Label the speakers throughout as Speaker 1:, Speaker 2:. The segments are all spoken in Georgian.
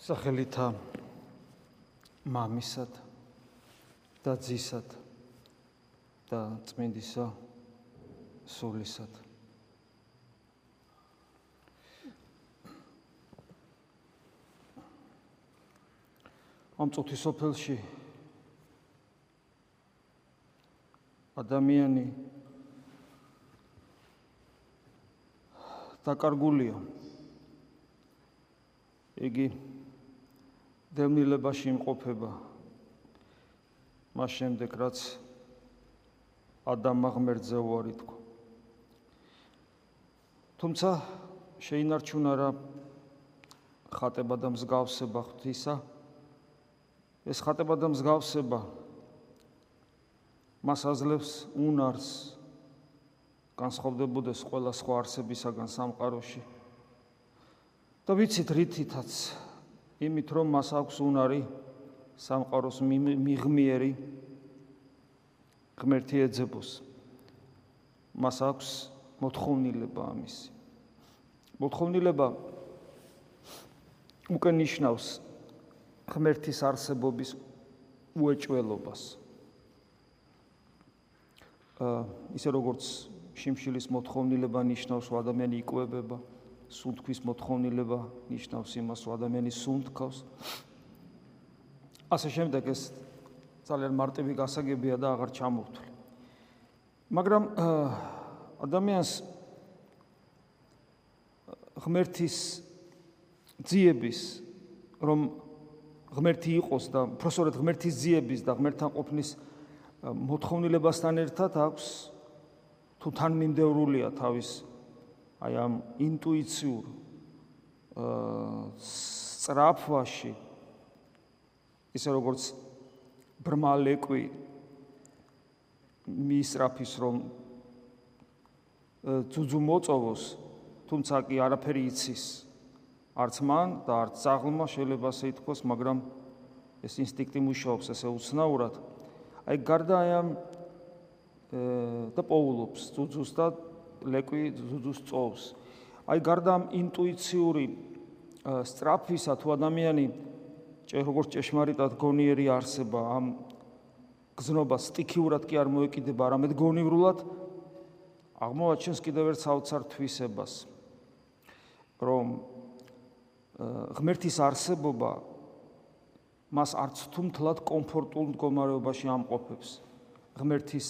Speaker 1: სახელითა მამისად და ძისად და წმინდისა სულისად. ამ წუთის სოფელში ადამიანი დაკარგულია. იგი დევნილებაში იმყოფება. მას შემდეგ რაც ადამმა ღმერთზე უარი თქვა თუმცა შეინარჩუნა რა ხატება და მსგავსება ღვთისა ეს ხატება და მსგავსება მას აძლევს უნარს განსხვავდებოდეს ყველა სხვა არსებისაგან სამყაროში. და ვიცით რითითაც იმით რომ მას აქვს უნარი სამყაროს მიღმიერი ღმერთი ეძებოს. მას აქვს მოთხოვნილება ამისი მოთხოვნილება უკვე ნიშნავს ღმერთის არსებობის უეჭველობას. აა ისე როგორც შიმშილის მოთხოვნილება ნიშნავს რომ ადამიანი იკვებება სუნთქვის მოთხოვნილება ნიშნავს იმას რომ ადამიანი სუნთქავს ასე შემდეგ ეს ძალიან მარტივი გასაგებია და აღარ ჩამოვთვლი. მაგრამ ადამიანს ღმერთის ძიების რომ ღმერთი იყოს და პროფესორად ღმერთის ძიების და ღმერთთან ყოფნის მოთხოვნილებასთან ერთად აქვს თუ თან მიმდევრულია თავის აი ამ ინტუიციურ სწრაფვაში ისე როგორც ბრმალეკვი მისრაფის რომ ძუძუ მოწოვოს თუმცა კი არაფერი იცის. არც მან და არც ძაღლმა შეიძლება ასე ითქვას მაგრამ ეს ინსტინქტი მუშაობს ესე უცნაურად. აი გარდა აი ამ და პოულობს ძუძუს და ლეკვი ზუძუს წოვს. აი გარდა ამ ინტუიციური სტრაფისა თუ ადამიანი როგორც ჭეშმარიტად გონიერი არსება ამ გზნობას სტიქიურად კი არ მოეკიდება, არამედ გონივრულად აღმოაჩენს კიდევ ერთ საოცარ თვისებას, რომ ღმერთის არსებობა მას არც თუ მთლად კომფორტულ მდგომარეობაში ამყოფებს. ღმერთის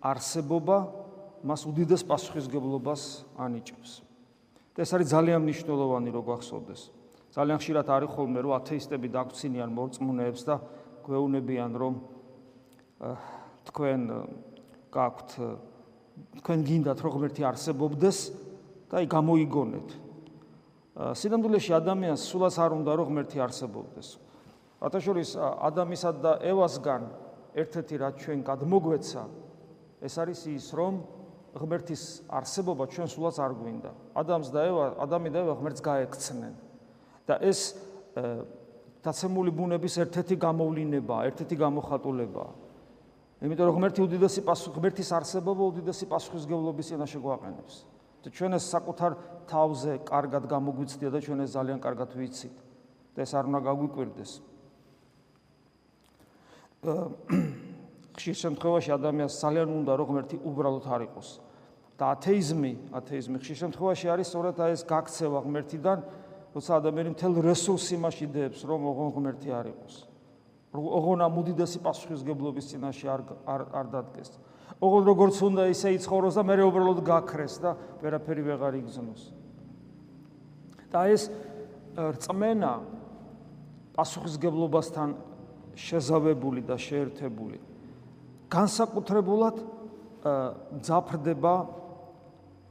Speaker 1: არსებობა მას უდიდეს პასუხისგებლობას ანიჭებს. და ეს არის ძალიან მნიშვნელოვანი რო გახსოვდეს. ძალიან ხშირად არის ხოლმე რომ ათეისტები დაგწინიან მორწმუნეებს და გვეუბნებიან რომ თქვენ გაქვთ თქვენ გინდათ რომ ღმერთი არსებობდეს და აი გამოიგონეთ. სინამდვილეში ადამიანს სულაც არ უნდა რომ ღმერთი არსებობდეს. ათაშორის ადამისა და ევასგან ერთ-ერთი რაც ჩვენ გადმოგვეცა ეს არის ის რომ ღმერთის არსებობა ჩვენ სულაც არ გვინდა. ადამს და ევა, ადამი და ევა ღმერთს გაექცნენ. და ეს დაცემული ბუნების ერთ-ერთი გამოვლინებაა, ერთ-ერთი გამოხატულებაა. იმიტომ რომ ღმერთი უდიდესი პასუხ ღმერთის არსებობა უდიდესი პასუხისგებლობის წინაშე გვაყენებს. და ჩვენ ეს საკუთარ თავზე კარგად გამოგვიცდია და ჩვენ ეს ძალიან კარგად ვიცით. და ეს არ უნდა გაგვიკვირდეს. ხშირ შემთხვევაში ადამიანს ძალიან უნდა რომ ღმერთი უბრალოდ არ იყოს. და ათეიზმი, ათეიზმი ხშირ შემთხვევაში არის სწორედ ეს გაქცევა ღმერთიდან, როცა ადამიანი მთელ რესურსს იმაში დებს, რომ ოღონ ღმერთი არ იყოს. ოღონ ამ უდიდესი პასუხისგებლობის წინაშე არ არ დადგეს. ოღონ როგორც უნდა ისე იცხოვროს და მეორე უბრალოდ გაქრეს და ვერაფერი ვეღარ იგზნოს. და ეს რწმენა პასუხისგებლობასთან შეზავებული და შეერთებული განსაკუთრებულად ძაფრდება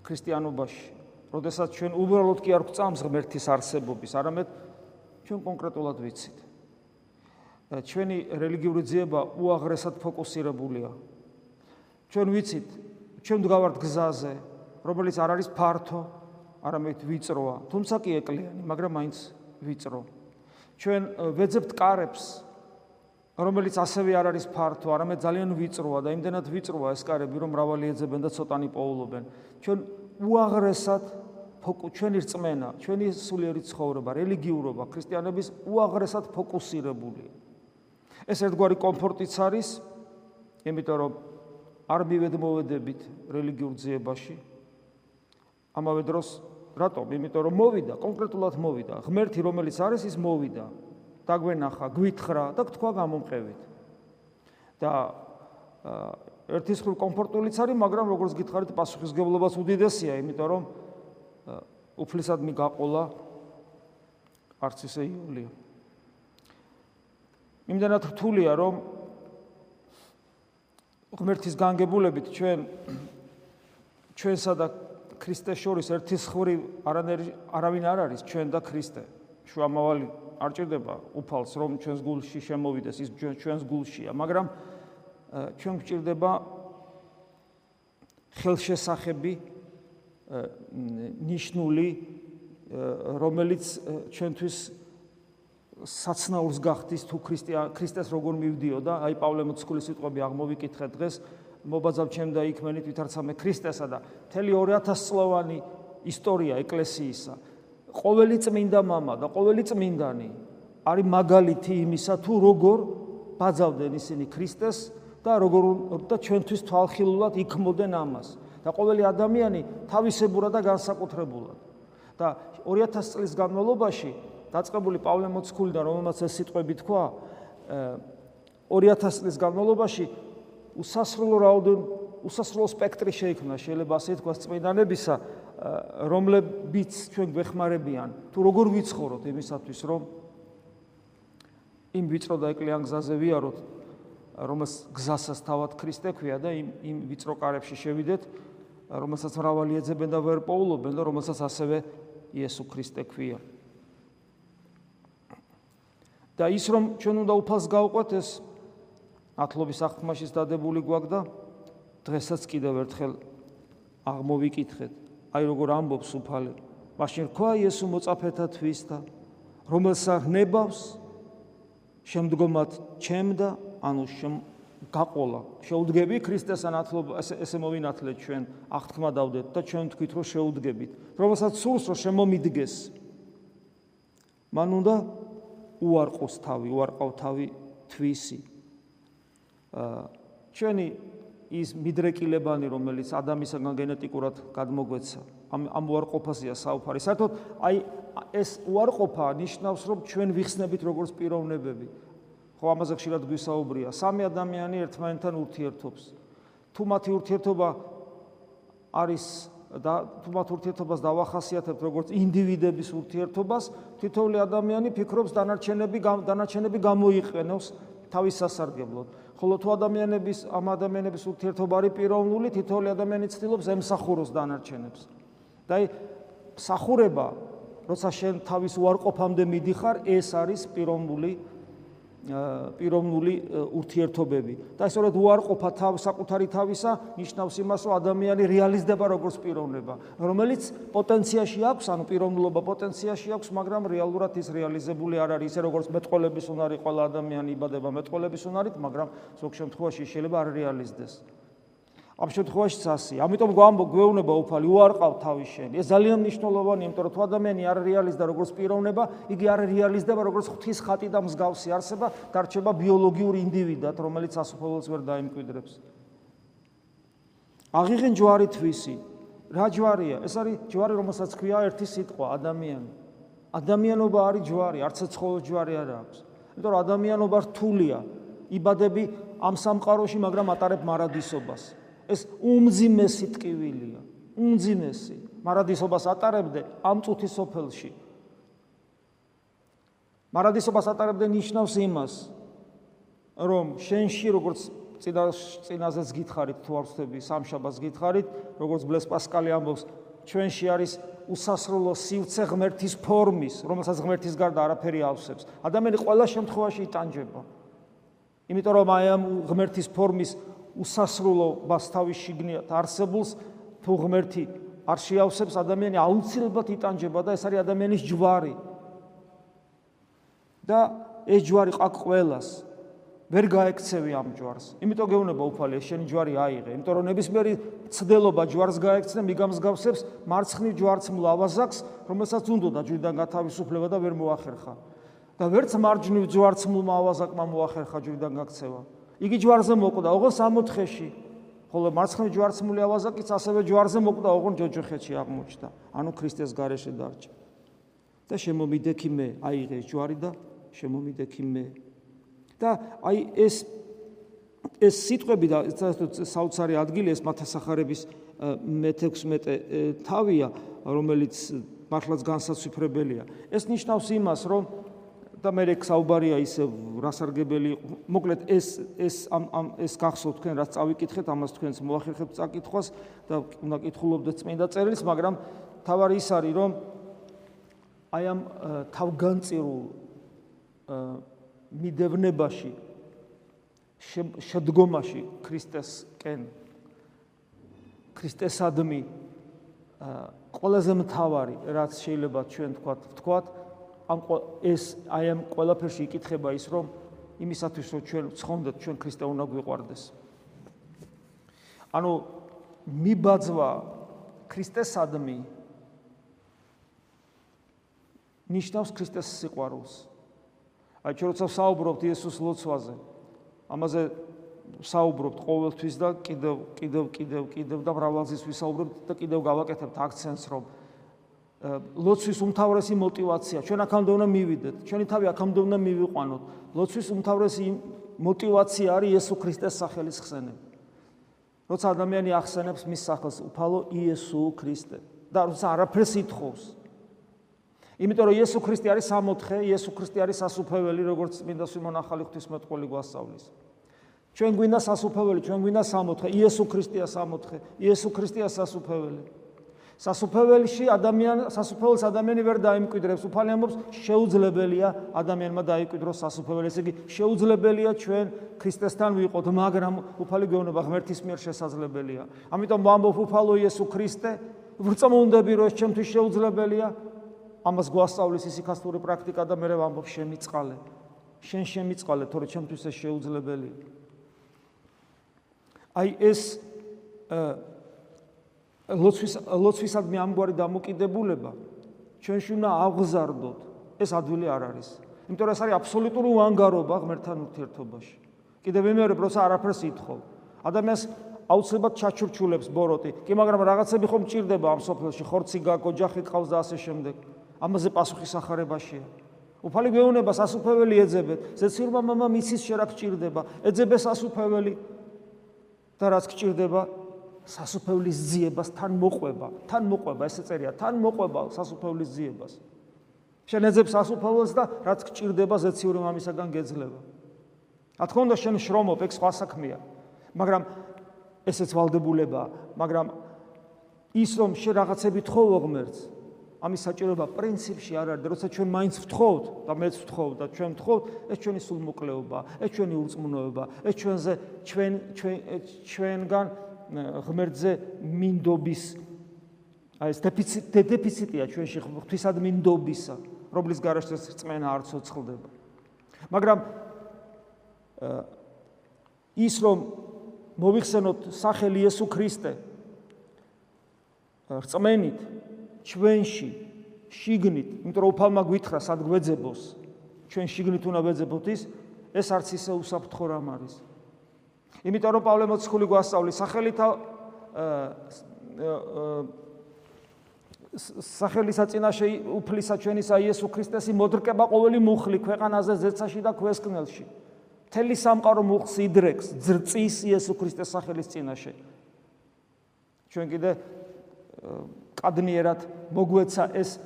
Speaker 1: ქრისტიანობაში, როდესაც ჩვენ უბრალოდ კი არ გვწამს ღმერთის არსებობის, არამედ ჩვენ კონკრეტულად ვიცით. ჩვენი რელიგიური ძიება უაღრესად ფოკუსირებულია. ჩვენ ვიცით, ჩვენ დგავართ გზაზე, რომელიც არ არის ფართო, არამედ ვიწროა, თუმცა კი ეკლიანი, მაგრამ მაინც ვიწრო. ჩვენ ვეძებთ კარებს, რომელიც ასევე არ არის ფართო, არამედ ძალიან ვიწროა და იმდენად ვიწროა ეს კარები, რომ მრავალი ეძებენ და ცოტანი პოულობენ. ჩვენ უაღრესად ჩვენი რწმენა, ჩვენი სულიერი ცხოვრება, რელიგიურობა ქრისტიანების უაღრესად ფოკუსირებულია. ეს ერთგვარი კომფორტიც არის, იმიტომ რომ არ მივედმოვედებით რელიგიურ ძიებაში. ამავე დროს რატომ? იმიტომ რომ მოვიდა, კონკრეტულად მოვიდა. ღმერთი რომელიც არის ის მოვიდა. დაგვენახა, გვითხრა და თქვა გამომყევით. და ერთის ხურ კომფორტულიც არის, მაგრამ როგორც გითხარით, პასუხისგებლობაც უდიდესია, იმიტომ რომ უფლისად მიგაყოლა არც ისე იულია. იმდანაც რთულია, რომ ღმერთის განგებულებით ჩვენ ჩვენსა და ქრისტეს შორის ერთის ხური არანერი არავინ არ არის ჩვენ და ქრისტე. შუამავალი არ ჭირდება უფალს რომ ჩვენს გულში შემოვიდეს ის ჩვენს გულშია, მაგრამ ჩვენ გვჭირდება ხელშესახები ნიშნული რომელიც ჩვენთვის საცნაურს გახდის თუ ქრისტე ქრისტეს როგორ მივდიოდა. აი პავლე მოციქულის სიტყვები აღმოვიკითხეთ დღეს. მობაძავ ჩემ და იქმენით ვითარცამე ქრისტესა და მთელი 2000 წლოვანი ისტორია ეკლესიისა ყოველი წმინდა мама და ყოველი წმინდანი არის მაგალითი იმისა თუ როგორ ბაძავდნენ ისინი ქრისტეს და როგორ და ჩვენთვის თვალხილულად იქმოდნენ ამას და ყოველი ადამიანი თავისებურად და განსაკუთრებულად და 2000 წლის განმავლობაში დაწყებული პავლე მოციქულიდან რომელმაც ეს სიტყვები თქვა 2000 წლის განმავლობაში უსასრულო რაოდენ უსასრულო სპექტრი შეიქმნა შეიძლება ასე თქვა წმინდანებისა რომლებიც ჩვენ გვეხმარებიან თუ როგორ ვიცხოვროთ იმისათვის რომ იმ ვიწრო და ეკლიან გზაზე ვიაროთ რომელს გზასაც თავად ქრისტე ქვია და იმ იმ ვიწრო კარებში შევიდეთ რომელსაც მრავალი ეძებენ და ვერ პოულობენ და რომელსაც ასევე იესო ქრისტე ქვია და ის რომ ჩვენ უნდა უფალს გავყვეთ ეს ათლობის აღთქმაშიც დადებული გვაქვს და დღესაც კიდევ ერთხელ აღმოვიკითხეთ აი როგორ ამბობს უფალი. მაშინ რქვა იესო მოწაფეთა თვის და რომელსაც ნებავს შემდგომად ჩემდა ანუ გაყოლა. შეუდგები ქრისტესთან ათლობა ესე მოვინათლეთ ჩვენ აღთქმა დავდეთ და ჩვენ თქვით რომ შეუდგებით. რომელსაც სულს რომ შემომიდგეს. მან უნდა უარყოს თავი უარყავ თავი თვისი. ჩვენი ის მიდრეკილებანი რომელიც ადამიანისგან გენეტიკურად გადმოგვეცა. ამ ამ უარყოფაზეა საუბარი საერთოდ აი ეს უარყოფა ნიშნავს რომ ჩვენ ვიხსნებით როგორც პიროვნებები. ხო ამაზე ხშირად გვისაუბრია. სამი ადამიანი ერთმანეთთან ურთიერთობს. თუ მათი ურთიერთობა არის და თუ მათ ურთიერთობას დავახასიათებთ როგორც ინდივიდების ურთიერთობას თითოეული ადამიანი ფიქრობს დანარჩენები დანარჩენები გამოიყენოს თავის სასარგებლოდ ხოლო თუ ადამიანების ამ ადამიანების ურთიერთობა არის პიროვნული თითოეული ადამიანი ცდილობს ემსახუროს დანარჩენებს. და აი სახურება როცა შენ თავის უარყოფამდე მიდიხარ ეს არის პიროვნული პიროვნული ურთიერთობები. და სწორედ უარყოფა თავ საკუთარი თავისა ნიშნავს იმას რომ ადამიანი რეალიზდება როგორც პიროვნება. რომელიც პოტენციაში აქვს ანუ პიროვნულობა პოტენციაში აქვს მაგრამ რეალურად ის რეალიზებული არ არის. ისე როგორც მეტყოლების უნარი ყველა ადამიანი იბადება მეტყოლების უნარით მაგრამ ზოგ შემთხვევაში შეიძლება არ რეალიზდეს ამ შემთხვევაში წასი. ამიტომ გვეუბნება უფალი, უარყავ თავის შენი. ეს ძალიან მნიშვნელოვანია, იმიტომ რომ თუ ადამიანი არ რეალიზდა როგორც პიროვნება, იგი არ რეალიზდება როგორც ღვთის ხატი და მსგავსი არსება, დარჩება ბიოლოგიური ინდივიდად, რომელიც ასופოლოს ვერ დაიმკვიდრებს. აღიღენ ჯვარი თვისი. რა ჯვარია? ეს არის ჯვარი, რომელსაც ქვია ერთი სიტყვა, ადამიანი. ადამიანობა არის ჯვარი, არც ცხოველ ჯვარი არ აქვს. იმიტომ რომ ადამიანობა რთულია. იბადები ამ სამყაროში, მაგრამ ატარებ მარადისობას. ეს უმძიმესი ტკივილია, უმძიმესი. მარადისობას ატარებდე ამ წუთის სოფელში. მარადისობას ატარებდე ნიშნავს იმას, რომ შენში როგორც წინა წინაზეც გითხარით თუ არ ვწდები სამშაბათს გითხარით, როგორც ბლეს პასკალი ამბობს, ჩვენში არის უსასრულო სივცე ღმერთის ფორმის, რომელსაც ღმერთის გარდა არაფერი ავსებს. ადამიანი ყველა შემთხვევაში იტანჯება. იმიტომ რომ აი ამ ღმერთის ფორმის უსასრულო მას თავის შიგნით არსებულს თუ ღმერთი არ შეავსებს ადამიანი აუცილებლად იტანჯება და ეს არის ადამიანის ჯვარი და ეს ჯვარი ყაკ ყოველას ვერ გაექცევი ამ ჯვარს. იმიტომ გეუბნება უფალი, შენი ჯვარი აიღე, იმიტომ რომ ნებისმიერი ცდელობა ჯვარს გაექცნე, მიგამსგავსებს მარცხნივ ჯვარს მლავაზაკს, რომელსაც უნდოდა ჯვრიდან გათავისუფლება და ვერ მოახერხა. და ვერც მარჯვნივ ჯვარს მლავაზაკმა მოახერხა ჯვრიდან გაქცევა. იგი ჯვარზე მოკვდა, ოღონ 64-ში. ხოლო მარცხნივ ჯვარს მლავაზაკიც ასევე ჯვარზე მოკვდა, ოღონ ჯოჯოხეთში აღმოჩნდა. ანუ ქრისტეს გარეშე დარჩა. და შემომიდექი მე, აიღე ჯვარი და შემომიდექი მე. და აი ეს ეს სიტყვები და საოცარი ადგილი ეს მათასახარების მე-16 თავია, რომელიც მართლაც განსაცვიფრებელია. ეს ნიშნავს იმას, რომ და მე რეკ საუბარია ისე რასარგებელი მოკლედ ეს ეს ამ ამ ეს გახსოვთ თქვენ რაც წავიკითხეთ ამას თქვენს მოახერხებთ წაკითხვას და უნდა კითხულობდეთ წმინდა წერილს მაგრამ თავარი ის არის რომ აი ამ თავგანწირულ მიდევნებაში შედგომაში ქრისტესკენ ქრისტესადმი ყველაზე მთავარი რაც შეიძლება ჩვენ თქვათ ვთქვათ ამ ეს აი ამ ყველაფერში იკითხება ის რომ იმისათვის რომ ჩვენ ცხონდეთ ჩვენ ქრისტე უნდა გვიყვარდეს. ანუ მიბაძვა ქრისტესადმი ნიშნავს ქრისტეს სიყვარულს. აი ჩვენ როცა საუბრობთ იესოს ლოცვაზე ამაზე საუბრობთ ყოველთვის და კიდევ კიდევ კიდევ კიდევ და მრავალზის ვისაუბრებთ და კიდევ გავაკეთებთ აქცენტს რომ ლოცვის უმთავრესი мотиваცია ჩვენ აქამდე უნდა მივიდეთ. ჩვენი თავი აქამდე უნდა მივიყვანოთ. ლოცვის უმთავრესი мотиваცია არის იესო ქრისტეს სახელის ხსენება როცა ადამიანი ახსენებს მის სახელს უფალო იესო ქრისტე. და როცა არაფერს ითხოვს. იმიტომ რომ იესო ქრისტე არის სამოთხე იესო ქრისტე არის სასუფეველი როგორც მინდა სიმონ ახალი ღვთისმეტყული გვასწავლის. ჩვენ გვინდა სასუფეველი ჩვენ გვინდა სამოთხე. იესო ქრისტეა სამოთხე იესო ქრისტეა სასუფეველი. სასუფეველში ადამიან სასუფეველს ადამიანი ვერ დაიმკვიდრებს, უფალი ამბობს, შეუძლებელია ადამიანმა დაიკვიდროს სასუფეველი, ესე იგი შეუძლებელია ჩვენ ქრისტესთან ვიყოთ, მაგრამ უფალი გეუბნება ღმერთის მიერ შესაძლებელია. ამიტომ ვამბობ უფალო იესო ქრისტე, ვრწმუნდები რომ ეს ჩემთვის შეუძლებელია, ამას გვასწავლის ისიქასტური პრაქტიკა და მე ვამბობ შემიწყალე. შენ შემიწყალე, თორე ჩემთვის ეს შეუძლებელია. აი ეს ლოცვის ლოცვისადმი ამგვარი დამოკიდებულება ჩვენში უნდა აღზარდოთ. ეს ადვილი არ არის. იმიტომ რომ ეს არის აბსოლუტური უანგარობა ღმერთთან ურთიერთობაში. კიდევ ვიმეორებ, როცა არაფერს ითხოვ. ადამიანს აუცილებლად ჩაჩურჩულებს ბოროტი. კი, მაგრამ რაღაცები ხომ მჭირდება ამ სოფელში, ხორცი გაკო, ჯახი ყავს და ასე შემდეგ. ამაზე პასუხის ახარებაშია. უფალი გვეუბნება სასუფეველი ეძებეთ. ზეცირმა მამა მიცის შერაკ ჭირდება. ეძებე სასუფეველი და რაც გჭირდება სასუფევლის ძიებას თან მოყვება. თან მოყვება ესე წერია, თან მოყვება სასუფევლის ძიებას. შენ ეძებ სასუფეველს და რაც გჭირდება ზეციური მამისაგან გეძლება. რა თქმა უნდა შენ შრომობ, ეგ სხვა საქმეა. მაგრამ ესეც ვალდებულებაა, მაგრამ ის რომ შე რაღაცები თხოვო ღმერთს, ამის საჭიროება პრინციპში არ არის როცა ჩვენ მაინც ვთხოვთ და მეც ვთხოვ და ჩვენ ვთხოვთ ეს ჩვენი სულმოკლეობა ეს ჩვენი ურწმუნოება ეს ჩვენზე ჩვენ ჩვენ ჩვენგან ღმერთზე მინდობის აი ეს დეფიციტი დეფიციტია ჩვენში ღვთისადმინდობისა რომლის გარშეც წმენა არ ცოცხლდება მაგრამ ის რომ მოვიხსენოთ სახელი იესო ქრისტე რწმენით ჩვენში შიგნით, იმიტომ რომ უფალმა გვითხრა სად გვეძებოს, ჩვენ შიგნით უნდა ვეძებოთ ის, ეს არც ისე უსაფრთხო რამ არის. იმიტომ რომ პავლე მოციქული გვასწავლის სახელით სახელისა წინაშე უფლისა ჩვენისა იესო ქრისტესი მოდრკება ყოველი მუხლი ქვეყანაზე ზეცაში და ქვესკნელში. თელი სამყარო მუხს იდრეკს, ძრწის იესო ქრისტეს სახელის წინაშე. ჩვენ კიდე კადნიერად მოგვეცა ეს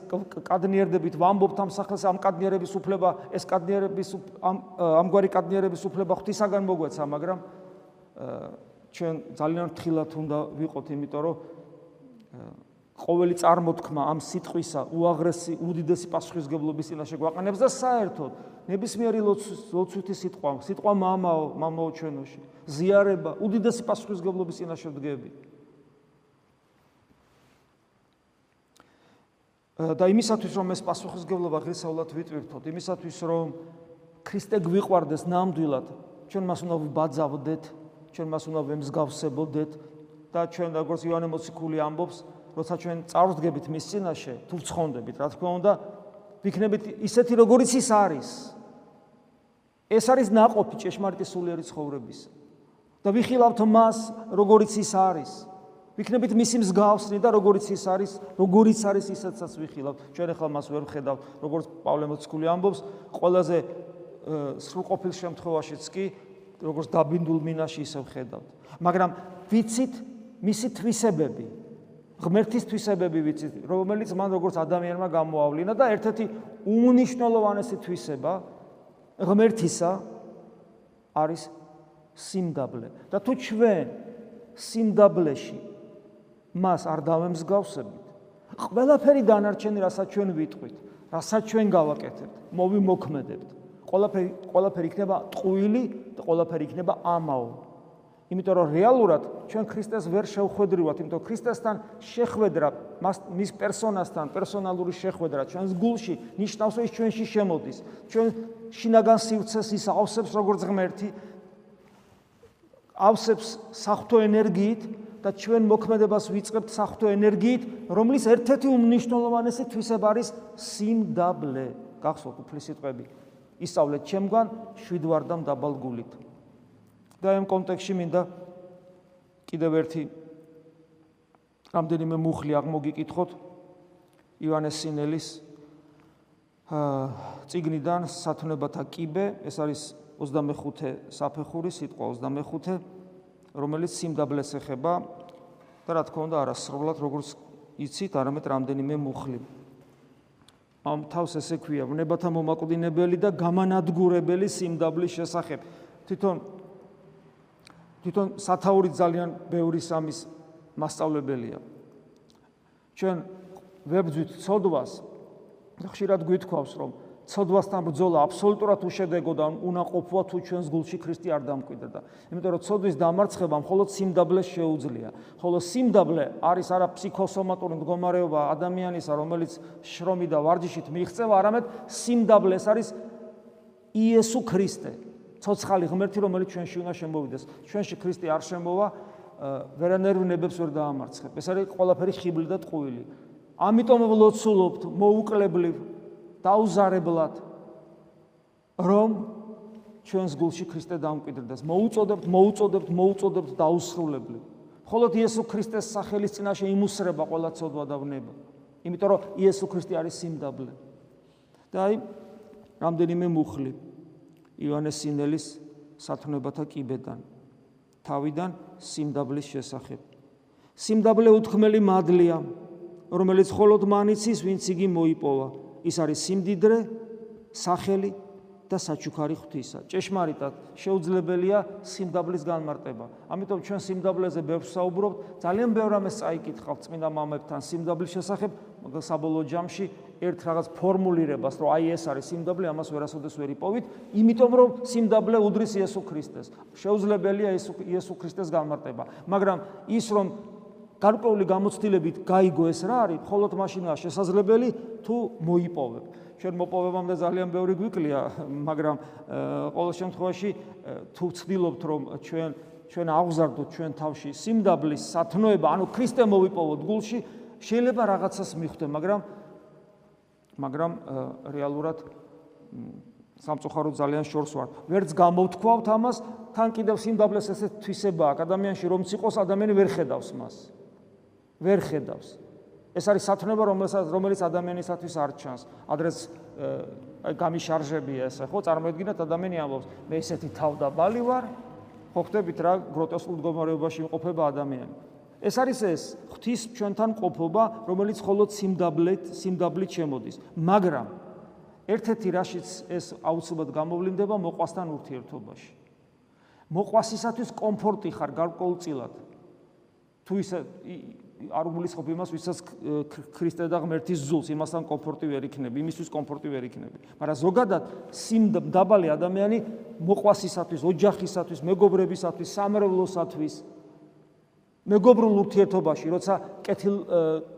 Speaker 1: კადნიერდებით ვამბობთ ამ სახელს ამ კადნიერების უფლება ეს კადნიერების ამ ამგვარი კადნიერების უფლება ღვთისაგან მოგვეცა მაგრამ ჩვენ ძალიან თხილად უნდა ვიყოთ იმიტომ რომ ყოველი წარმოთქმა ამ სიტყვისა უაღრესი უდიდესი პასუხისგებლობის წინაშე გვაყენებს და საერთოდ ნებისმიერი ლოცვითი სიტყვა სიტყვა მამაო მამაო ჩვენოში ზიარება უდიდესი პასუხისგებლობის წინაშე დგები. და იმისათვის რომ ეს პასუხისგებლობა ღირსეულად ვიტვირთოთ, იმისათვის რომ ქრისტე გვიყვარდეს ნამდვილად ჩვენ მას უნდა ვიბაძავდეთ, ჩვენ მას უნდა ვემსგავსებოდეთ და ჩვენ როგორც იოანე მოციქული ამბობს, როცა ჩვენ წარვდგებით მის წინაშე, თუ ვცხონდებით, რა თქმა უნდა, ვიქნებით ისეთი, როგორიც ის არის. ეს არის ناقოფი ჭეშმარიტის სულიერი ცხოვრებისა. და ვიხილავთ მას, როგორიც ის არის. ვიქნებით მისი მსგავსნი და როგორიც ის არის, როგორიც არის ისაც ვიხილავთ. ჩვენ ახლა მას ვერ ვხედავთ, როგორც პავლე მოციქული ამბობს, ყველაზე სრულყოფილ შემთხვევაშიც კი როგორც დაბინდულ მინაში ისე ვხედავთ. მაგრამ ვიცით მისი თვისებები. ღმერთის თვისებები ვიცით, რომელიც მან როგორც ადამიანმა გამოავლინა და ერთ-ერთი უნიშნულოვანესი თვისება ღმერთისა არის სიმდაბლე. და თუ ჩვენ სიმდაბლეში მას არ დავემსგავსებით, ყველაფერი დანარჩენი, რასაც ჩვენ ვიტყვით, რასაც ჩვენ გავაკეთებთ, მოვიმოქმედებთ, ყველაფერი ყველაფერი იქნება ტყუილი და ყველაფერი იქნება ამაო. იმიტომ რომ რეალურად ჩვენ ქრისტეს ვერ შევხვედრივართ, იმიტომ ქრისტესთან შეხვედრა, მის პერსონასთან, პერსონალური შეხვედრა ჩვენს გულში ნიშნავს, რომ ის ჩვენში შემოდის. ჩვენ შინაგან სივრცეს ის ავსებს როგორც ღმერთი, ავსებს საფრთხო ენერგიით და ჩვენ მოქმედებას ვიწყებთ საფრთხო ენერგიით, რომლის ერთ-ერთი უმნიშვნელოვანესი თვისება არის სიმდაბლე. გახსოვთ უფლის სიტყვები? ისწავლეთ ჩემგან შვიდვარდამ დაბალგულით. და ამ კონტექსში მინდა კიდევ ერთი რამდენიმე მუხლი აღმოგიკითხოთ ივანეს სინელის აა ციგნიდან სათნებათა კიბე, ეს არის 25 საფეხური, სიტყვა 25, რომელიც სიმდაბლეს ეხება და რა თქმა უნდა არასრულად როგორც იცით, არამედ რამდენიმე მუხლი. ამ თავს ესე ქვია, ვნებათა მომაკვდინებელი და გამანადგურებელი სიმდაბლის შესახებ. თვითონ თვითონ სათაური ძალიან ბევრი სამის მასწავლებელია. ჩვენ ვებძვით ცოდვას და ხშირად გვითქვავს, რომ ცოდვასთან ბრძოლა აბსოლუტურად უშედეგო და უნაყოფოა თუ ჩვენს გულში ქრისტე არ დამკვიდრდა. იმიტომ რომ ცოდვის დამარცხება მხოლოდ სიმდაბლეს შეუძლია. ხოლო სიმდაბლე არის არა ფსიქოსომატური მდგომარეობა ადამიანისა, რომელიც შრომი და ვარჯიშით მიიღწევა, არამედ სიმდაბლე ეს არის იესო ქრისტე. ცოცხალი ღმერთი, რომელიც ჩვენში უნდა შემოვიდეს. ჩვენში ქრისტე არ შემოვა, ვერანაირ ნებებს ვერ დაამარცხებ. ეს არის ყველაფერი ხიბლი და ტყუილი. ამიტომ ვლოცულობთ მოუკლებლივ დაუზარებლად რომ ჩვენს გულში ქრისტე დამკვიდრდეს. მოუწოდებთ, მოუწოდებთ, მოუწოდებთ დაუსრულებლივ. მხოლოდ იესო ქრისტეს სახელის წინაშე იმუსრება ყველა ცოდვა და ვნება. იმიტომ რომ იესო ქრისტე არის სიმდაბლე. და აი რამდენიმე მუხლი ივანეს სინელის სათნოებათა კიბედან თავიდან სიმდაბლის შესახებ. სიმდაბლე უთქმელი მადლია, რომელიც მხოლოდ მანიცის, ვინც იგი მოიპოვა. ის არის სიმდიდრე, სახელი და საჩუქარი ღვთისა. ჭეშმარიტად შეუძლებელია სიმდაბლის განმარტება. ამიტომ ჩვენ სიმდაბლეზე ბევრს საუბრობთ, ძალიან ბევრ ამას წაიკითხავთ წმინდა მამებთან სიმდაბლის შესახებ, მაგრამ საბოლოო ჯამში ერთ რაღაც ფორმულირებას, რომ აი ეს არის სიმდაბლე, ამას ვერასოდეს ვერ იპოვით, იმიტომ რომ სიმდაბლე უდრის იესო ქრისტეს. შეუძლებელია იესო ქრისტეს განმარტება, მაგრამ ის რომ გარკვეული გამოცდილებით გაიგო ეს რა არის, მხოლოდ მაშინაა შესაძლებელი თუ მოიპოვებ. ჩვენ მოპოვებამდე ძალიან ბევრი გვიკლია, მაგრამ ყოველ შემთხვევაში თუ ვცდილობთ რომ ჩვენ ჩვენ აღზარდოთ ჩვენ თავში სიმდაბლის სათნოება, ანუ ქრისტე მოვიპოვოთ გულში, შეიძლება რაღაცას მიხვდე, მაგრამ მაგრამ რეალურად სამწუხაროდ ძალიან შორს ვარ. ვერც გამოვთქვავთ ამას, თან კიდევ სიმდაბლეს ესე თვისება აქვს ადამიანში, რომ ციყოს ადამიანი ვერ ხედავს მას. ვერ ხედავს. ეს არის სათნოება, რომელსაც რომელიც ადამიანისათვის არ ჩანს. ადრეს აი გამიშარჟებია ეს, ხო, წარმოედგინეთ ადამიანი ამბობს, მე ესეთი თავდაბალი ვარ. ხო ხდებით რა გროტესკულ მდგომარეობაში იმყოფება ადამიანი. ეს არის ეს ღვთის ჩვენთან ყოფობა, რომელიც მხოლოდ სიმდაბლეთ, სიმდაბლით შემოდის. მაგრამ ერთ-ერთი რაშიც ეს აუცილებლად გამოვლინდება მოყვასთან ურთიერთობაში. მოყვასისათვის კომფორტი ხარ გარკვეულწილად. თუ ისე არ გულისხმობ იმას, ვისაც ქრისტე და ღმერთის ზულს, იმასთან კომფორტი ვერ იქნები, იმისთვის კომფორტი ვერ იქნები. მაგრამ ზოგადად სიმდაბალი ადამიანი მოყვასისათვის, ოჯახისათვის, მეგობრებისათვის, სამრევლოსათვის მეგობრულ ურთიერთობაში, როცა კეთილ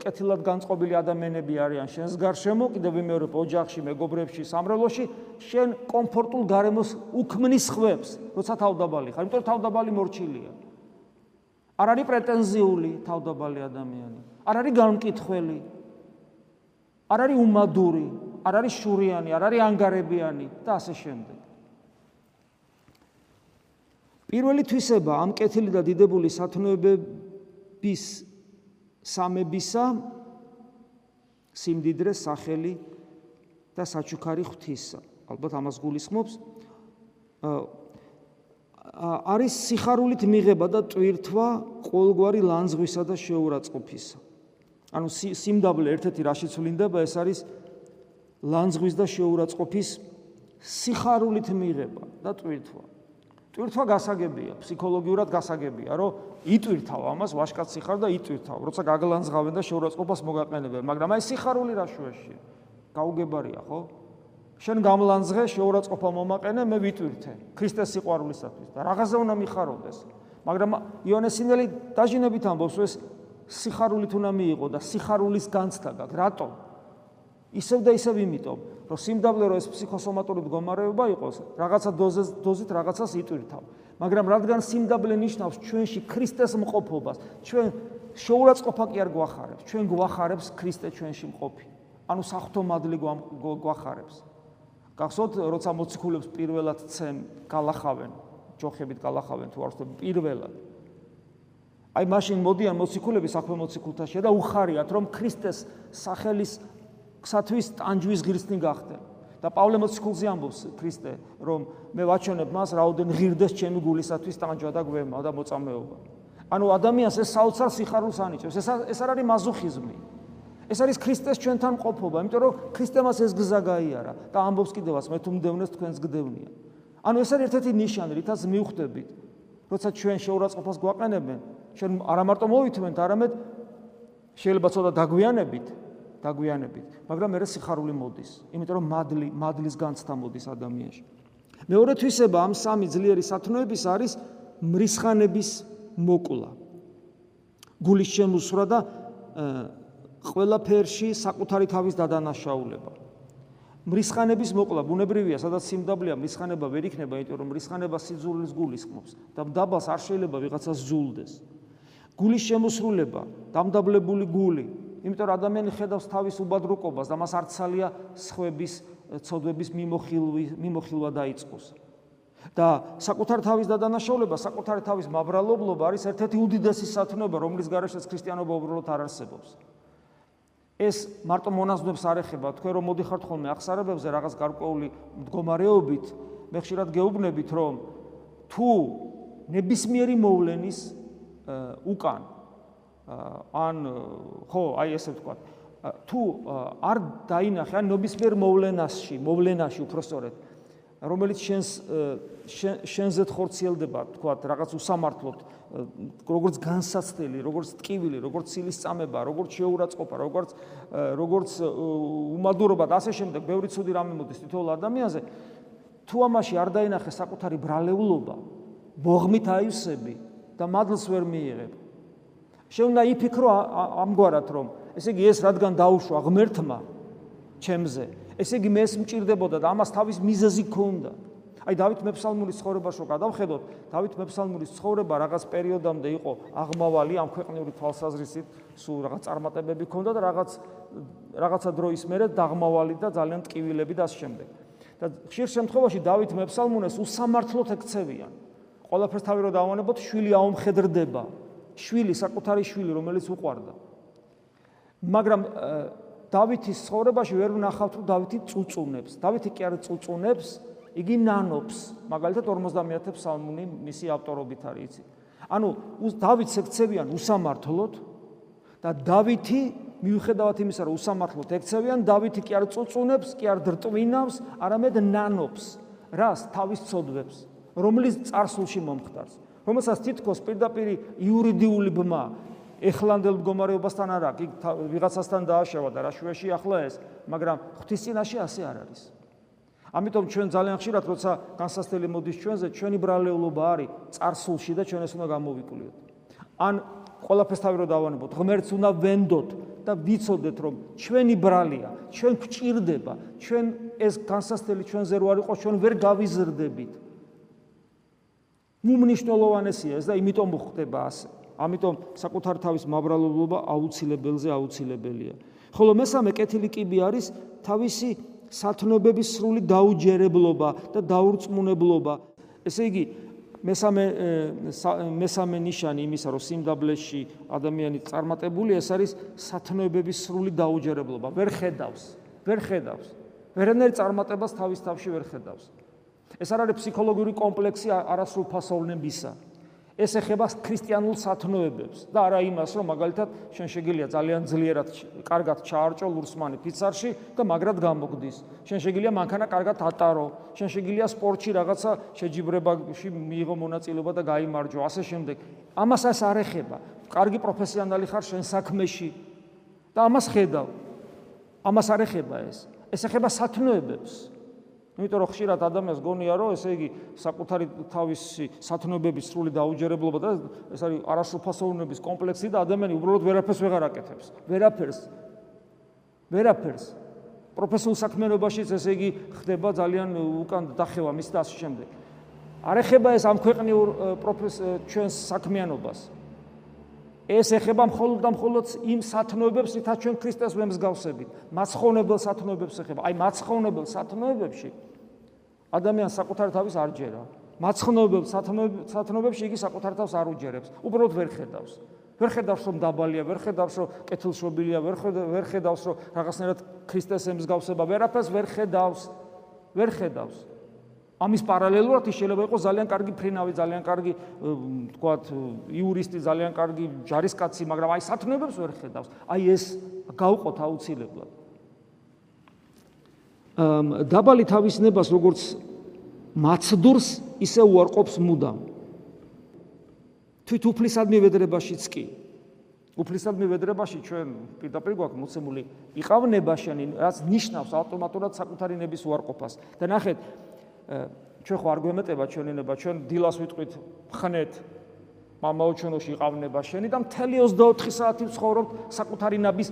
Speaker 1: კეთილად განწყობილი ადამიანები არიან შენს გარშემო, კიდევ მეორე ოჯახში, მეგობრებში, სამრევლოში, შენ კომფორტულ გარემოს უქმნის ხვებს, როცა თავდაბალი ხარ, იმიტომ რომ თავდაბალი მორჩილია. არ არის პრეტენზიული თავდაბალი ადამიანი, არ არის განკითხველი, არ არის უმადური, არ არის შურიანი, არ არის ანგარებიანი. და ასე შემდეგ. პირველი თვისება ამ კეთილი და დიდებული სათნოებების სამებისა სიმდიდრე სახელი და საჩუქარი ღვთისა. ალბათ ამას გულისხმობს არის სიხარულით მიღება და ტვირთვა ყოველგვარი ლანძღვისა და შეურაცხყოფისა. ანუ სიმდაბლე ერთ-ერთი რაშიც ვლინდება ეს არის ლანძღვის და შეურაცხყოფის სიხარულით მიღება და ტვირთვა. ტვირთვა გასაგებია, ფსიქოლოგიურად გასაგებია, რომ იტვირთავ ამას, ვაშკაცი ხარ და იტვირთავ, როცა გაგლანძღავენ და შეურაცხყოფას მოგაყენებენ, მაგრამ აი სიხარული რა შუაშია? გაუგებარია, ხო? შენ გამლანძღე, შეურაცხყოფა მომაყენე, მე ვიტვირთე ქრისტეს სიყვარულისათვის და რაღაცა უნდა მიხარობდეს. მაგრამ იონესინელი დაჟინებით ამბობს, ეს სიხარულით უნდა მიიღო და სიხარულის განცდა გაქვს. რატომ? ისევ და ისევ იმიტომ, რომ სიმდაბლე რო ეს ფსიქოსომატური მდგომარეობა იყოს, რაღაცა დოზის დოზით რაღაცას იტვირთავ. მაგრამ რადგან სიმდაბლე ნიშნავს ჩვენში ქრისტეს მყოფობას, ჩვენ შეურაცხყოფა კი არ გვახარებს, ჩვენ გვახარებს ქრისტე ჩვენში მყოფი. ანუ საფრთხო მადლი გვახარებს. გახსოვთ, როცა მოციქულებს პირველად ცემ გალახავენ, ჯოხებით გალახავენ თუ არ ვთქვი პირველად. აი მაშინ მოდიან მოციქულები საქმე მოციქულთაშია და უხარიათ, რომ ქრისტეს სახელის ქსათვის ტანჯვის ღირსნი გახდე. და პავლე მოციქულზე ამბობს ქრისტე, რომ მე ვაჩვენებ მას რაოდენ ღირდეს ჩემი გულისათვის ტანჯვა და გვემა და მოწამეობა. ანუ ადამიანს ეს საოცარ სიხარულს ანიჭებს. ეს ეს არ არის მაზოხიზმი. ეს არის ქრისტეს ჩვენთან ყოფობა, იმიტომ რომ ქრისტემას ეს გზა გაიარა და ამბობს კიდევაც მე თუ მდევნეს თქვენს გდევნია. ანუ ეს არის ერთ-ერთი ნიშანი, რითაც მიხვდებით, როცა ჩვენ შეურაცხყოფას გვაყენებენ, ჩვენ არა მარტო მოვითმენთ, არამედ შეიძლება ცოტა დაგვიანებით, დაგვიანებით, მაგრამ მე სიხარული მოდის, იმიტომ რომ მადლი, მადლის განცდა მოდის ადამიანში. მეორე თვისება ამ სამი ძლიერი სათნოების არის მრისხანების მოკლა. გულის შემოსვრა და ყველაფერში საკუთარი თავის დადანაშაულება. მრისხანების მოკლა ბუნებრივია, სადაც სიმდაბლეა, მრისხანება ვერ იქნება, იმიტომ რომ მრისხანება სიძულვილს გულისხმობს და დაბას არ შეიძლება ვიღაცას ზულდეს. გულის შემოსრულება, დამდაბლებული გული, იმიტომ რომ ადამიანი ხედავს თავის უბადრუკობას და მას არცალია სხვების ცოდვების მიმოხილვი მიმოხილვა დაიწყოს. და საკუთარ თავის დადანაშაულება, საკუთარ თავის მაბრალობლობა არის ერთ-ერთი უდიდესი სათნოება, რომლის გარეშეც ქრისტიანობა უბრალოდ არ არსებობს. ეს მარტო მონაზვნებს არ ეხება, თქვენ რომ მოდიხართ ხოლმე აღსარებებზე რაღაც გარკვეული მდგომარეობით, მე ხშირად გეუბნებით, რომ თუ ნებისმიერი მოვლენის უკან ან ხო, აი ესე ვთქვა, თუ არ დაინახე ან ნებისმიერ მოვლენასში, მოვლენაში უფრო სწორედ რომელიც შენს შენზე ხორციელდება, თქვა, რაღაც უსამართლოდ, როგორც განსაცდელი, როგორც ტკივილი, როგორც ცილის წამება, როგორც შეურაცხყოფა, როგორც როგორც უმადურობა და ასე შემდეგ, ბევრი ცუდი რამე მოდის თითოეულ ადამიანზე. თუ ამაში არ დაინახე საკუთარი ბრალეულობა, ბოღმით აივსები და მადლს ვერ მიიღებ, შენ უნდა იფიქრო ამგვარად რომ ესე იგი ეს რადგან დაუშვა ღმერთმა ჩემზე ესე იგი მე ეს მჭirdებოდა და ამას თავის მიზეზი ქონდა აი დავით მეფსალმურის ცხოვრებაში გადავხედოთ დავით მეფსალმურის ცხოვრება რაღაც პერიოდამდე იყო აღმავალი ამ ქვეყნიური თვალსაზრისით სულ რაღაც წარმატებები ქონდა და რაღაც რაღაცა დროის მერე დაღმავალი და ძალიან ტკივილები და ამ შემდეგ. და ხშირ შემთხვევაში დავით მეფსალმუნეს უსამართლოდ ეკცევიან ყველაფერს თავი რო დავანებოთ შვილი აუმხედრდება. შვილი, საკუთარი შვილი, რომელიც უყვარდა. მაგრამ დავითის ცხოვრებაში ვერ ვნახავთ, რომ დავითი წუწუნებს. დავითი კი არ წუწუნებს, იგი ნანობს. მაგალითად 50-ათე ფსალმუნი მისი ავტორობით არის, იცი. ანუ დავითს ეკცევიან უსამართლოდ და დავითი მიუხედავად იმისა, რომ უსამართლოდ ეკცევიან, დავითი კი არ წუწუნებს, კი არ დრტვინავს, არამედ ნანობს. რას? თავის ცოდვებს, რომლის წარსულში მომხდარს. რომელსაც თითქოს პირდაპირ იურიდიული ბმა ეხლანდელ მდგომარეობასთან არ აქვს. იქ ვიღაცასთან დააშავა და რა შუაში ახლა ეს, მაგრამ ღვთისწინაშე ასე არ არის. ამიტომ ჩვენ ძალიან ხშირად როცა განსასწრელი მოდის ჩვენზე, ჩვენი ბრალეულობა არის царსულში და ჩვენ ეს უნდა გამოვიკვლიოთ. ან ყველაფერს თავი რო დავანებოთ, ღმერთს უნდა ვენდოთ და ვიცოდეთ რომ ჩვენი ბრალია, ჩვენ გვჭირდება, ჩვენ ეს განსასწრელი ჩვენზე რო არ იყოს, ჩვენ ვერ გავიზრდებით. უმნიშვნელოვანესია ეს და იმიტომ ხდება ასე. ამიტომ საკუთარ თავის მაბრალებლობა აუცილებელზე აუცილებელია. ხოლო მესამე კეთილი კიბი არის თავისი სათნოებების სრული დაუჯერებლობა და დაურწმუნებლობა. ესე იგი, მესამე მესამე ნიშანი იმისა, რომ სიმდაბლეში ადამიანი წარმატებული ეს არის სათნოებების სრული დაუჯერებლობა. ვერ ხედავს, ვერ ხედავს. ვერანაირ წარმატებას თავის თავში ვერ ხედავს. ეს არ არის ფსიქოლოგიური კომპლექსი არასრულ ფასოვნებისა. ეს ეხება ქრისტიანულ სათნოებებს და არა იმას, რომ მაგალითად შენ შეგიძლია ძალიან ძლიერად კარგად ჩაარჭო ლურსმანი ფიცარში და მაგრად გამოგდის. შენ შეგიძლია მანქანა კარგად ატარო, შენ შეგიძლია სპორტში რაღაცა შეჯიბრებაში მიიღო მონაწილეობა და გამოიმარჯო, ასე შემდეგ. ამას ეს არ ეხება. კარგი პროფესიონალი ხარ შენ საქმეში და ამას ხედავ. ამას არ ეხება ეს. ეს ეხება სათნოებებს. იმიტომ რომ ხშირად ადამიანს გონია რომ ესე იგი საკუთარი თავისი სათნოებების სრული დაუჯერებლობა და ეს არის არასრულფასოვნების კომპლექსი და ადამიანი უბრალოდ ვერაფერს ვეღარ აკეთებს. ვერაფერს. ვერაფერს. პროფესიულ საქმიანობაშიც ესე იგი ხდება ძალიან უკან დახევა მის და ასე შემდეგ. არ ეხება ეს ამ ქვეყნიურ პროფეს ჩვენს საქმიანობას. ეს ეხება მხოლოდ და მხოლოდ იმ სათნოებებს, რითაც ჩვენ ქრისტეს ვემსგავსებით. მაცხოვნებელ სათნოებებს ეხება. აი მაცხოვნებელ სათნოებებში ადამიანს საკუთარ თავის არ ჯერა. მაცხნობელ სათნობებში იგი საკუთარ თავს არ უჯერებს. უბრალოდ ვერ ხედავს. ვერ ხედავს რომ დაბალია, ვერ ხედავს რომ კეთილშობილია, ვერ ვერ ხედავს რომ რაღაცნაირად ქრისტეს ემსგავსება, ვერაფერს ვერ ხედავს. ვერ ხედავს. ამის პარალელურად ის შეიძლება იყოს ძალიან კარგი ფრინავი, ძალიან კარგი, თქვათ, იურისტი, ძალიან კარგი ჯარისკაცი, მაგრამ აი სათნობებს ვერ ხედავს. აი ეს გაუყოთ აუცილებლად. დაბალი თავისნებას როგორც მაცდურს ისე უარყოფს მუდამ. თვით უფლისადმი ვედრებაშიც კი. უფლისადმი ვედრებაში ჩვენ პირდაპირ გვაქვს მოცემული იყავნებაშენი რაც ნიშნავს ავტომატურად საკუთარი ნების უარყოფას. და ნახეთ ჩვენ ხო არ გვემეტება ჩვენი ნება ჩვენ დილას ვიტყვით ხნეთ მამაო ჩვენოში იყავნებაშენი და მთელი 24 საათი ვცხოვრობთ საკუთარი მთელი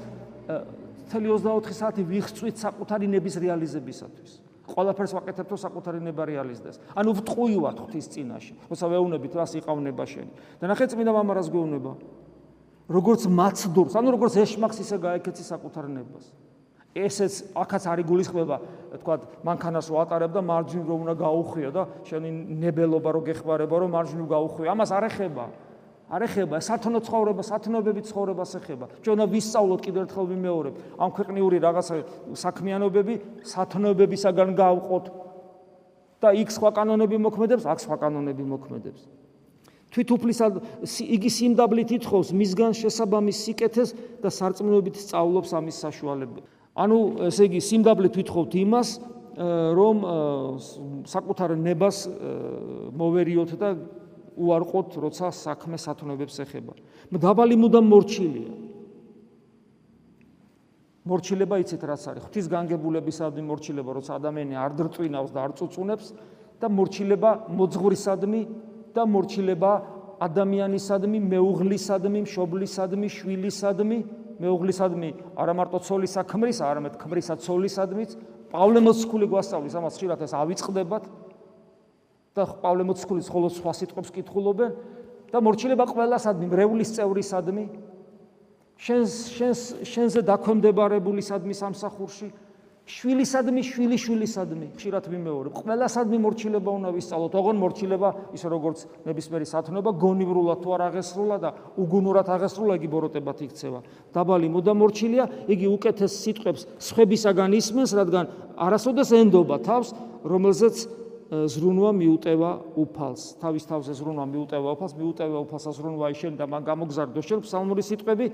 Speaker 1: 24 საათი ვიხსვით საკუთარი ნების რეალიზებისათვის. ყველაფერს ვაკეთებთ, რომ საკუთარი ნება რეალიზდეს. ანუ ვტყუივად ღვთის წინაშე, როცა ვეუბნებით რას იყავნება შენი. და ნახე წმინდა მამა რას გვეუბნება. როგორც მაცდურს, ანუ როგორც ეშმაკს ისე გაეკეცი საკუთარ ნებას. ესეც აქაც არის გულისხმება, თქვა, მანქანას ვატარებ და მარჯვნივ რომ უნდა გაუხვიო და შენი ნებელობა რო გეხმარება, რომ მარჯვნივ გაუხვიო. ამას არ ეხება. არ ეხება სათნო ცხოვრება, სათნობები ცხოვრებას ეხება. ჩვენ ვისწავლოთ კიდევ ერთხელ ვიმეორებ, ამ ქვეყნიური რაღაცა საქმიანობები სათნობებისაგან გავყოთ და იქ სხვა კანონები მოქმედებს, აქ სხვა კანონები მოქმედებს. თვითუფლისად იგი სიმდაბლით ითხოვს მისგან შესაბამის სიკეთეს და სარწმუნოებით სწავლობს ამის საშუალებას. ანუ ესე იგი სიმდაბლით ვითხოვთ იმას, რომ საკუთარ ნებას მოვერიოთ და უარყოთ, როცა საქმე სათნოებებს ეხება. დაბალი მუდამ მორჩილია. მორჩილება იცით რაც არის? ღვთის განგებულებისადმი მორჩილება, როცა ადამიანი არ დრწვინავს და არ წუწუნებს და მორჩილება მოძღვრისადმი და მორჩილება ადამიანისადმი, მეუღლისადმი, მშობლისადმი, შვილისადმი, მეუღლისადმი არა მარტო ცოლისა ქმრის, არამედ ქმრისა ცოლისადმიც. პავლე მოციქული გვასწავლის ამას ხშირად ეს ავიწყდებათ. და პავლე მოციქულის ხოლო სხვა სიტყვებს კითხულობენ და მორჩილება ყველასადმი მრევლის წევრისადმი შენს შენს შენზე დაქვემდებარებულისადმი სამსახურში შვილისადმი შვილიშვილისადმი ხშირად მიმეორებ. ყველასადმი მორჩილება უნდა ვისწავლოთ. ოღონ მორჩილება ის როგორც ნებისმიერი სათნოება გონივრულად თუ არ აღესრულა და უგუნურად აღესრულა იგი ბოროტებად იქცევა. დაბალი მოდა მორჩილია იგი უკეთეს სიტყვებს სხვებისაგან ისმენს რადგან არასოდეს ენდობა თავს რომელზეც ზრუნვა მიუტევა უფალს. თავის თავზე ზრუნვა მიუტევა უფალს, მიუტევა უფალს ზრუნვა ისენ და მან გამოგზარდო შენ ფსალმური სიტყვები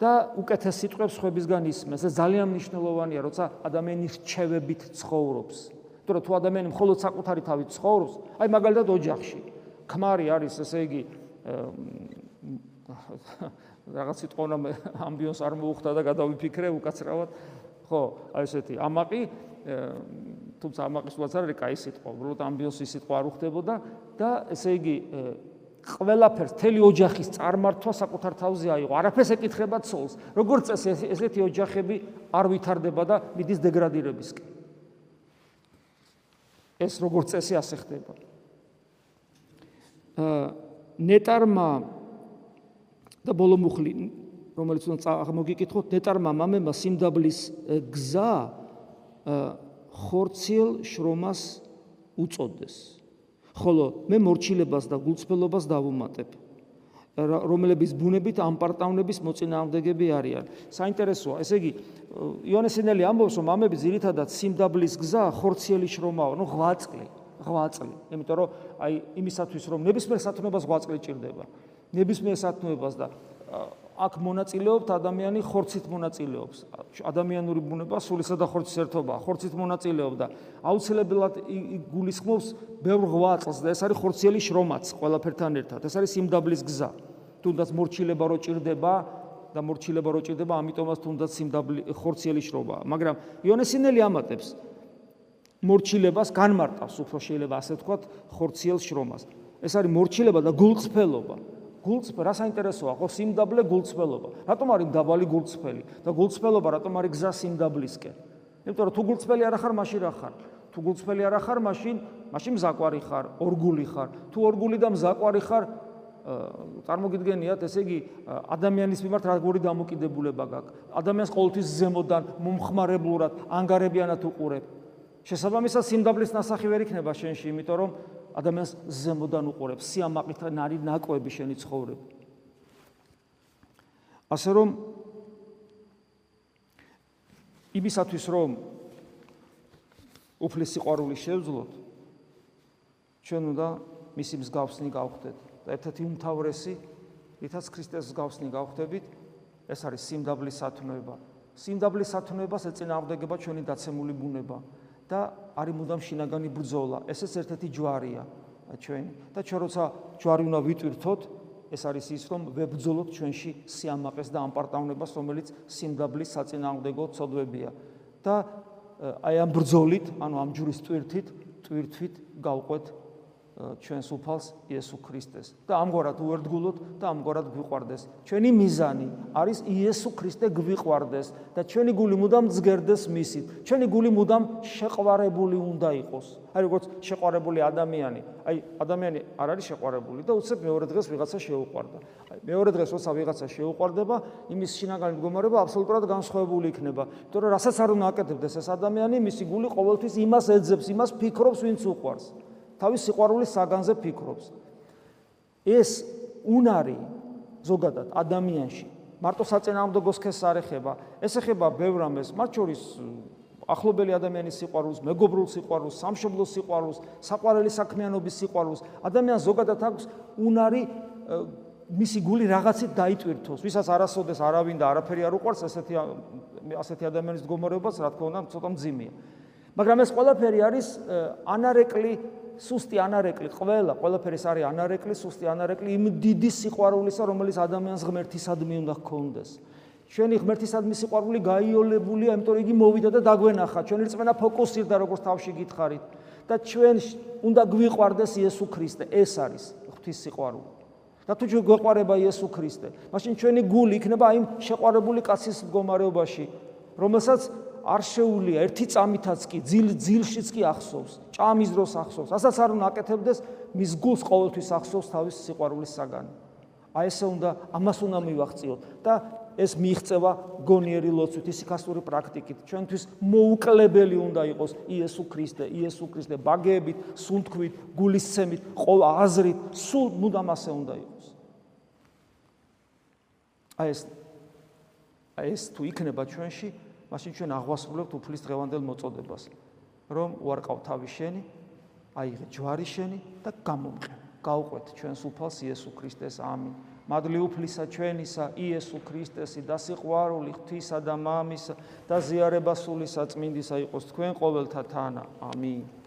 Speaker 1: და უკეთეს სიტყვებს ხვებისგან ისმენს. ეს ძალიან მნიშვნელოვანია, როცა ადამიანი რჩევებით ცხოვრობს. იმიტომ რომ თუ ადამიანი მხოლოდ საკუთარი თავით ცხოვრობს, აი მაგალითად ოჯახში, ქმარი არის, ესე იგი რაღაც სიტყვა ამბიონს არ მოუხდა და გადავიფიქრე უკაცრავად. ხო, აი ესეთი ამაყი თუმცა ამაყის ვაც არის კაი სიტყვა, უბრალოდ ამბიოსი სიტყვა არ უხდებოდა და ესე იგი ყველაფერს თელი ოჯახის წარმართვა საკუთარ თავზე აიღო. არაფერს ეკითხება ცოლს. როგორც წესი ესეთი ოჯახები არ ვითარდება და მიდის დეგრადირებისკენ. ეს როგორც წესი ასე ხდება. აა ნეტარმა და ბოლომუხლი რომელიც უნდა აღმოგიკითხოთ ნეტარმა მამემა სიმდაბლის გზა ხორციელ შრომას უწოდეს. ხოლო მე მორჩილებას და გულწრფელობას დავუმატებ რომლების ბუნებით ამ პარტავნების მოწინააღმდეგები არიან. საინტერესოა, ესე იგი იონესინელი ამბობს, რომ ამები ძირითადად სიმდაბლის გზა ხორციელი შრომაა, ну ღვაწლი, ღვაწლი. იმიტომ რომ აი იმისათვის რომ ნებისმიერ სათნოებას ღვაწლი ჭირდება. ნებისმიერ სათნოებას და აქ მონაწილეობთ ადამიანი ხორცით მონაწილეობს. ადამიანური ბუნება სულისა და ხორცის ერთობაა. ხორცით მონაწილეობს და აუცილებლად გულისხმობს ბევრ ღვაწლს და ეს არის ხორციელი შრომაც ყველაფერთან ერთად. ეს არის სიმდაბლის გზა. თუნდაც მორჩილება რო ჭირდება და მორჩილება რო ჭირდება, ამიტომაც თუნდაც სიმდაბლი ხორციელი შრომაა. მაგრამ იონესინელი ამატებს მორჩილებას განმარტავს უფრო შეიძლება ასე ვთქვათ ხორციელ შრომას. ეს არის მორჩილება და გულწრფელობა. გულწრფ რა საინტერესოა? ხო სიმდაბლე გულწრფელობა. რატომ არის დაბალი გულწრფელი? და გულწრფელობა რატომ არის გზა სიმდაბლისკენ? იმიტომ რომ თუ გულწრფელი არ ახარ მაშინ რა ხარ? თუ გულწრფელი არ ახარ მაშინ მაშინ მზაკვარი ხარ ორგული ხარ. თუ ორგული და მზაკვარი ხარ წარმოგიდგენიათ ესე იგი ადამიანის მიმართ როგორი დამოკიდებულება გაქვს? ადამიანს ყოველთვის ზემოდან მომხმარებლურად ანგარებიანად უყურებ. შესაბამისად სიმდაბლის ნასახი ვერ იქნება შენში იმიტომ რომ ადამიანს ზემოდან უყურებს სიამაყით ნარი ნაკოები შენი ცხოვრება. ასე რომ იმისათვის რომ უფლის სიყვარული შევძლოთ ჩვენ უნდა მისი მსგავსნი გავხდეთ და ერთ-ერთი უმთავრესი რითაც ქრისტეს მსგავსნი გავხდებით ეს არის სიმდაბლის სათნოება სიმდაბლის სათნოებას ეწინააღმდეგება ჩვენი დაცემული ბუნება და არის მუდამ შინაგანი ბრძოლა. ესეც ერთ-ერთი ჯვარია ჩვენი და ჩვენ როცა ჯვარი უნდა ვიტვირთოთ, ეს არის ის, რომ ვებძოლოთ ჩვენში სიამაყეს და ამპარტავნებას, რომელიც სიმდაბლის საწინააღმდეგო ცოდვებია. და აი ამ ბრძოლით, ანუ ამ ჯვრის ტვირთით, ტვირთვით გავყვეთ ჩვენს უფალს იესო ქრისტეს და ამგვარად უერთგულოთ და ამგვარად გვიყვარდეს. ჩვენი მიზანი არის იესო ქრისტე გვიყვარდეს და ჩვენი გული მუდამ ძგერდეს მისით. ჩვენი გული მუდამ შეყვარებული უნდა იყოს. აი როგორც შეყვარებული ადამიანი, აი ადამიანი არ არის შეყვარებული და უცებ მეორე დღეს ვიღაცა შეუყვარდა. აი მეორე დღეს როცა ვიღაცა შეუყვარდება, იმის შინაგანი მდგომარეობა აბსოლუტურად განსხვავებული იქნება. იმიტომ რომ რასაც არ უნდა აკეთებდეს ეს ადამიანი, მისი გული ყოველთვის იმას ეძებს, იმას ფიქრობს, ვინც უყვარს. თავის სიყვარულის საგანზე ფიქრობს. ეს უნარი ზოგადად ადამიანში მარტო საწინააღმდეგოს ქეს არ ეხება, ეს ეხება ბევრ ამას, მათ შორის ახლობელი ადამიანის სიყვარულს, მეგობრულ სიყვარულს, სამშობლოს სიყვარულს, საყვარელი საქმიანობის სიყვარულს. ადამიანს ზოგადად აქვს უნარი მისი გული რაღაცით დაიტვირთოს, ვისაც არასოდეს არავინ და არაფერი არ უყვარს, ასეთი ასეთი ადამიანის მდგომარეობაც, რა თქმა უნდა, ცოტა მძიმეა. მაგრამ ეს ყველაფერი არის ანარეკლი სუსტი ანარეკლი ყველა ყველაფერი არის ანარეკლი სუსტი ანარეკლი იმ დიდი სიყვარულისა რომელიც ადამიანს ღმერთისადმი უნდა ჰქონდეს. ჩვენი ღმერთისადმი სიყვარული გაიოლებულია იმიტომ იგი მოვიდა და დაგვენახა. ჩვენი რწმენა ფოკუსირდა როგორც თავში გითხარით. და ჩვენ უნდა გვიყვარდეს იესო ქრისტე. ეს არის ღვთის სიყვარული. და თუ ჩვენ გვეყვარება იესო ქრისტე მაშინ ჩვენი გული იქნება იმ შეყვარებული კაცის მდგომარეობაში რომელსაც არ შეუულია ერთი წამითაც კი ძილ ძილშიც კი ახსოვს ჭამის დროს ახსოვს. ასაც არ უნდა აკეთებდეს მის გულს ყოველთვის ახსოვს თავის სიყვარულის საგანი. აი ესე უნდა ამას უნდა მივახციოთ და ეს მიიღწევა გონიერი ლოცვით ისიქასტური პრაქტიკით. ჩვენთვის მოუკლებელი უნდა იყოს იესო ქრისტე იესო ქრისტე ბაგეებით სუნთქვით გულისცემით ყოველ აზრით სულ მუდამ ასე უნდა იყოს. აი ეს აი ეს თუ იქნება ჩვენში მაშინ ჩვენ აღვასრულებთ უფლის დღევანდელ მოწოდებას, რომ უარყავ თავი შენი, აიღე ჯვარი შენი და გამომყე. გაუყვეთ ჩვენს უფალს იესო ქრისტეს ამინ. მადლი უფლისა ჩვენისა იესო ქრისტესი და სიყვარული ღვთისა და მამისა და ზიარება სული საწმინდისა იყოს თქვენ ყოველთა თანა. ამინ.